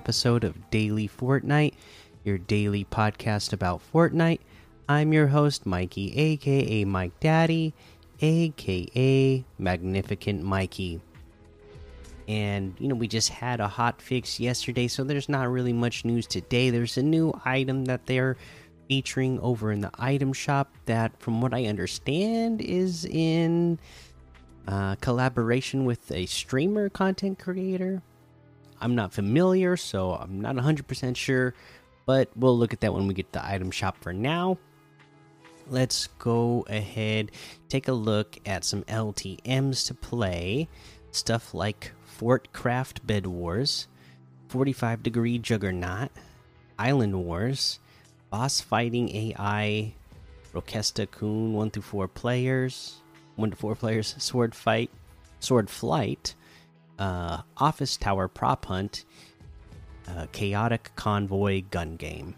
episode of Daily Fortnite, your daily podcast about Fortnite. I'm your host, Mikey, aka Mike Daddy, aka Magnificent Mikey. And, you know, we just had a hot fix yesterday, so there's not really much news today. There's a new item that they're featuring over in the item shop that, from what I understand, is in uh, collaboration with a streamer content creator. I'm not familiar, so I'm not 100% sure, but we'll look at that when we get the item shop for now. Let's go ahead, take a look at some LTMs to play. Stuff like Fort Craft Bed Wars, 45 Degree Juggernaut, Island Wars, Boss Fighting AI, Roquesta Coon, 1 through 4 players, 1 to 4 players, Sword Fight, Sword Flight, uh, Office Tower Prop Hunt, uh, Chaotic Convoy Gun Game.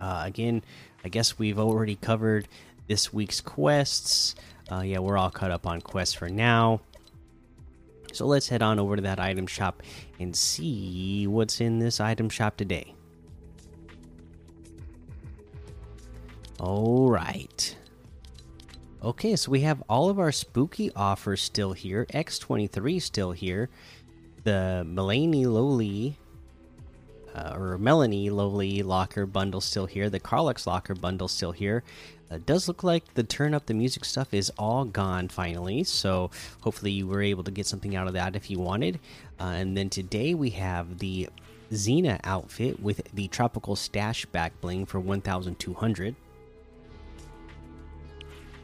Uh, again, I guess we've already covered this week's quests. Uh, yeah, we're all caught up on quests for now. So let's head on over to that item shop and see what's in this item shop today. All right. Okay, so we have all of our spooky offers still here. X23 still here. The Melanie Lowly uh, or Melanie Lowly locker bundle still here. The Carlux locker bundle still here. Uh, does look like the turn up the music stuff is all gone finally. So hopefully you were able to get something out of that if you wanted. Uh, and then today we have the Xena outfit with the tropical stash back bling for 1,200.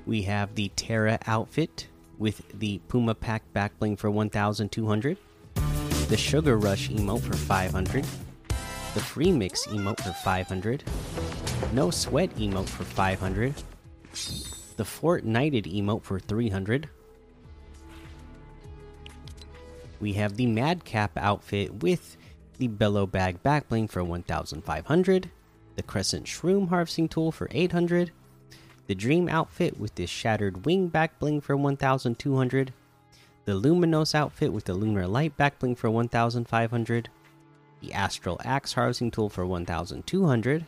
We have the Terra outfit with the Puma Pack back bling for 1,200. The Sugar Rush emote for 500. The Free Mix emote for 500. No Sweat emote for 500. The Fortnighted emote for 300. We have the Madcap outfit with the Bellow Bag back bling for 1,500. The Crescent Shroom harvesting tool for 800 the Dream outfit with the Shattered Wing back bling for 1200, the Luminous outfit with the Lunar Light back bling for 1500, the Astral Axe harvesting tool for 1200,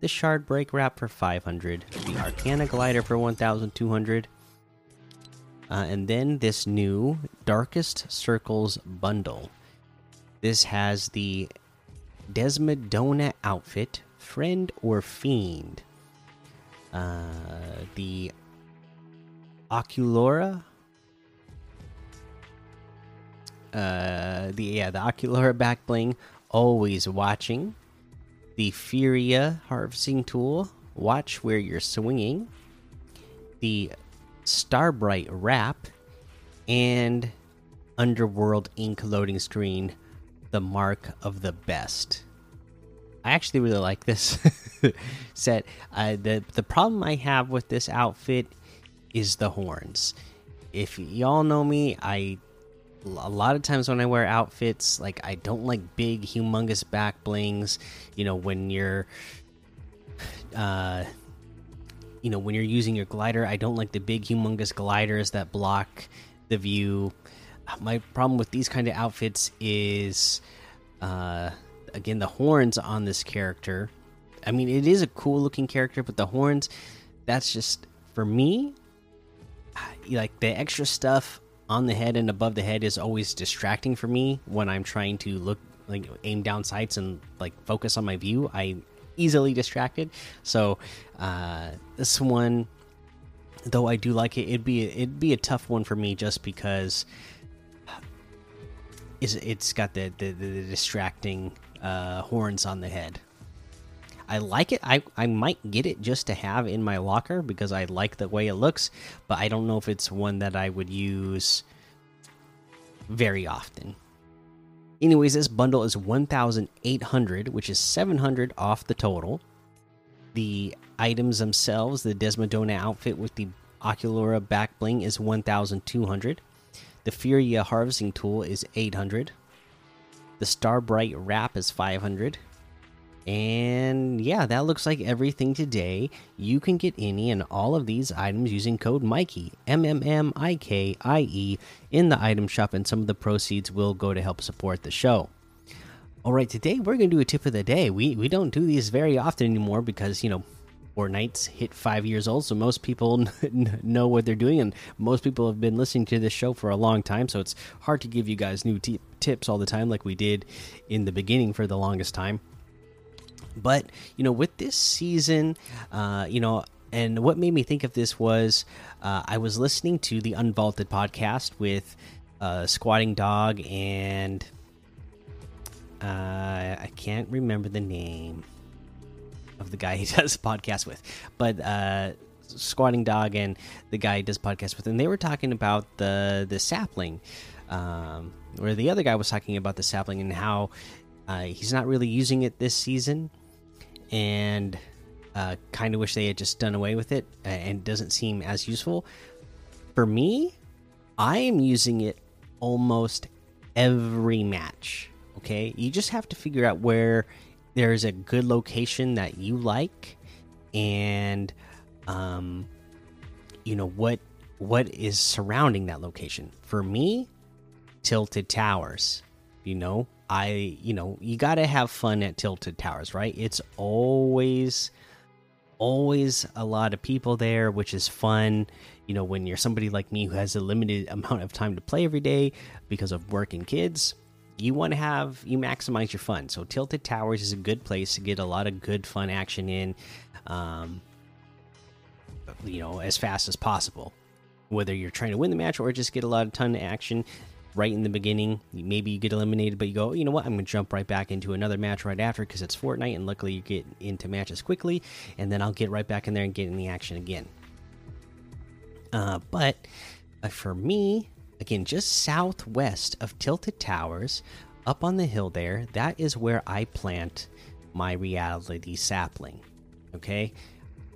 the Shard Break wrap for 500, the Arcana glider for 1200, uh, and then this new Darkest Circles bundle. This has the Desmodena outfit, Friend or Fiend uh, the Oculora. Uh, the yeah, the Oculora back bling, always watching. The Furia harvesting tool, watch where you're swinging. The Starbright wrap, and Underworld ink loading screen, the mark of the best. I actually really like this set. Uh, the the problem I have with this outfit is the horns. If y'all know me, I a lot of times when I wear outfits, like I don't like big, humongous back blings. You know, when you're, uh, you know, when you're using your glider, I don't like the big, humongous gliders that block the view. My problem with these kind of outfits is, uh again the horns on this character i mean it is a cool looking character but the horns that's just for me like the extra stuff on the head and above the head is always distracting for me when i'm trying to look like aim down sights and like focus on my view. I easily distracted. So uh this one though i do like it it'd be it'd be a tough one for me just because is it's got the, the, the distracting uh, horns on the head. I like it. I I might get it just to have in my locker because I like the way it looks, but I don't know if it's one that I would use very often. Anyways, this bundle is 1,800, which is 700 off the total. The items themselves, the Desmodena outfit with the Oculora back bling is 1,200. The Furia harvesting tool is 800. The Starbright wrap is 500. And yeah, that looks like everything today. You can get any and all of these items using code Mikey, M M M I K I E, in the item shop, and some of the proceeds will go to help support the show. All right, today we're going to do a tip of the day. We we don't do these very often anymore because, you know, Fortnite's hit five years old, so most people know what they're doing, and most people have been listening to this show for a long time. So it's hard to give you guys new tips all the time, like we did in the beginning for the longest time. But you know, with this season, uh, you know, and what made me think of this was uh, I was listening to the Unvaulted podcast with uh, SquatingDog and uh, I can't remember the name of the guy he does podcast with, but uh, SquatingDog and the guy he does podcast with, and they were talking about the the sapling, um, where the other guy was talking about the sapling and how uh, he's not really using it this season, and uh, kind of wish they had just done away with it, and doesn't seem as useful. For me, I am using it almost every match. Okay, you just have to figure out where there's a good location that you like and um you know what what is surrounding that location for me tilted towers you know i you know you got to have fun at tilted towers right it's always always a lot of people there which is fun you know when you're somebody like me who has a limited amount of time to play every day because of work and kids you want to have you maximize your fun. So Tilted Towers is a good place to get a lot of good fun action in, um, you know, as fast as possible. Whether you're trying to win the match or just get a lot of ton of action right in the beginning, maybe you get eliminated, but you go, you know what, I'm gonna jump right back into another match right after because it's Fortnite, and luckily you get into matches quickly, and then I'll get right back in there and get in the action again. Uh, but uh, for me, again just southwest of tilted towers up on the hill there that is where i plant my reality sapling okay?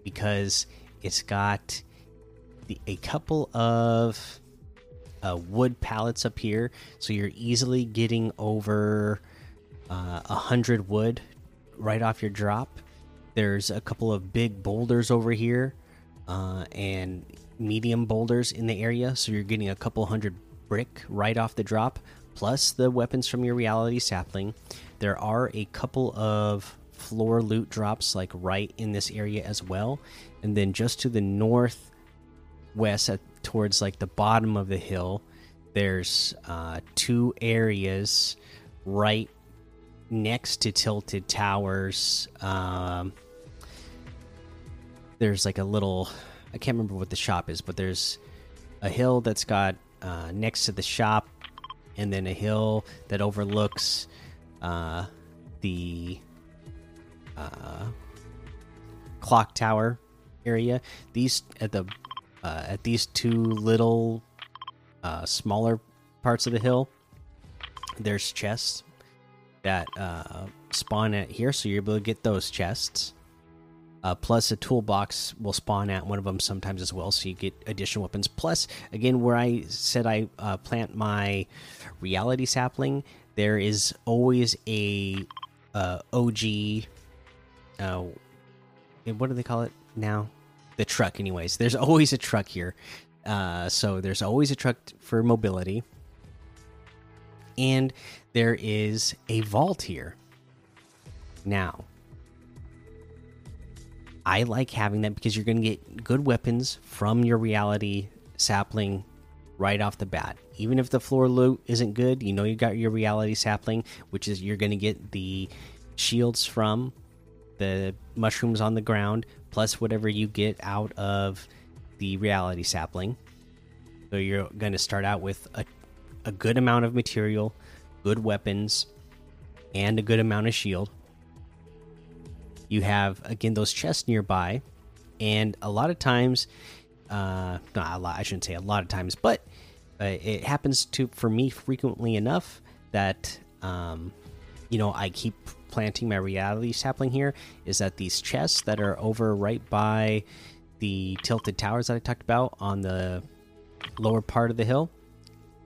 Because it's got the, a couple of uh, wood pallets up here. So you're easily getting over uh, a uh, hundred wood right off your drop. There's a couple of big boulders over here uh, and medium boulders in the area, so you're getting a couple hundred brick right off the drop, plus the weapons from your reality sapling. There are a couple of floor loot drops like right in this area as well, and then just to the northwest, at, towards like the bottom of the hill, there's uh, two areas right next to tilted towers. Um, there's like a little I can't remember what the shop is, but there's a hill that's got uh, next to the shop, and then a hill that overlooks uh, the uh, clock tower area. These at the uh, at these two little uh, smaller parts of the hill, there's chests that uh, spawn at here, so you're able to get those chests. Uh, plus, a toolbox will spawn at one of them sometimes as well, so you get additional weapons. Plus, again, where I said I uh, plant my reality sapling, there is always a uh, OG. Uh, what do they call it now? The truck, anyways. There's always a truck here, uh, so there's always a truck for mobility, and there is a vault here. Now, I like having that because you're going to get good weapons from your reality sapling right off the bat. Even if the floor loot isn't good, you know you got your reality sapling, which is you're going to get the shields from the mushrooms on the ground, plus whatever you get out of the reality sapling. So you're going to start out with a, a good amount of material, good weapons, and a good amount of shield you have again those chests nearby, and a lot of times, uh, not a lot. I shouldn't say a lot of times, but uh, it happens to for me frequently enough that um, you know I keep planting my reality sapling here. Is that these chests that are over right by the tilted towers that I talked about on the lower part of the hill?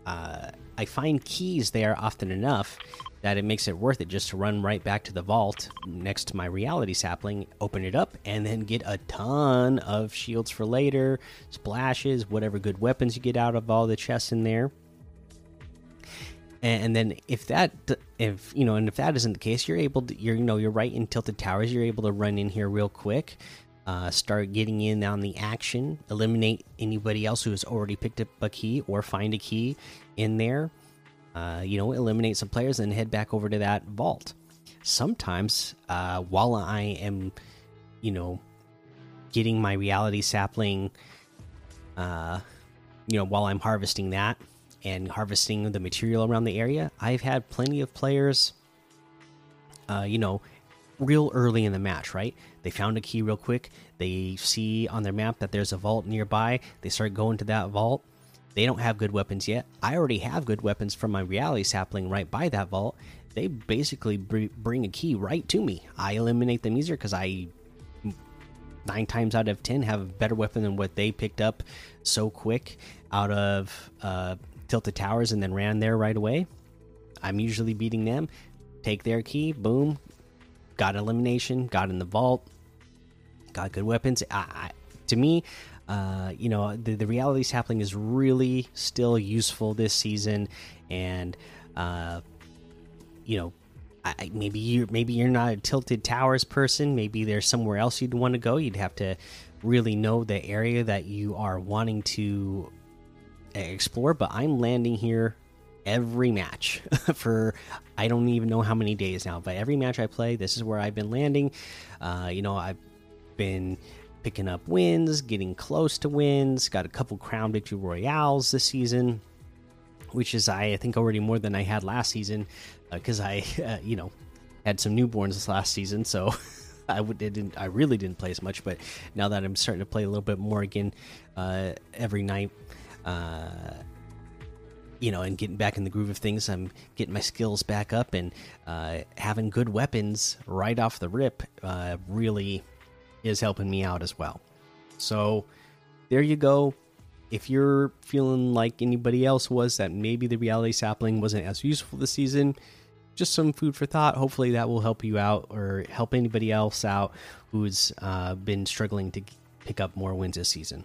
Uh, I find keys there often enough that it makes it worth it just to run right back to the vault next to my reality sapling, open it up, and then get a ton of shields for later, splashes, whatever good weapons you get out of all the chests in there. And then if that if you know and if that isn't the case, you're able to you're you know you're right in tilted towers. You're able to run in here real quick, uh, start getting in on the action, eliminate anybody else who has already picked up a key or find a key in there uh, you know, eliminate some players and head back over to that vault. Sometimes, uh, while I am, you know, getting my reality sapling, uh, you know, while I'm harvesting that and harvesting the material around the area, I've had plenty of players, uh, you know, real early in the match, right? They found a key real quick. They see on their map that there's a vault nearby. They start going to that vault they don't have good weapons yet. I already have good weapons from my reality sapling right by that vault. They basically bring a key right to me. I eliminate them easier because I nine times out of ten have a better weapon than what they picked up so quick out of uh, tilted towers and then ran there right away. I'm usually beating them. Take their key, boom, got elimination, got in the vault, got good weapons. I, I, to me, uh, you know, the, the reality sapling is really still useful this season, and uh, you know, I, maybe you maybe you're not a tilted towers person. Maybe there's somewhere else you'd want to go. You'd have to really know the area that you are wanting to explore. But I'm landing here every match for I don't even know how many days now. But every match I play, this is where I've been landing. Uh, you know, I've been picking up wins, getting close to wins. Got a couple Crown Victory Royales this season, which is I, think already more than I had last season because uh, I, uh, you know, had some newborns this last season, so. I didn't I really didn't play as much, but now that I'm starting to play a little bit more again uh, every night, uh, you know, and getting back in the groove of things, I'm getting my skills back up and uh, having good weapons right off the rip. Uh, really is helping me out as well. So there you go. If you're feeling like anybody else was that maybe the reality sapling wasn't as useful this season, just some food for thought. Hopefully that will help you out or help anybody else out who's uh, been struggling to pick up more wins this season.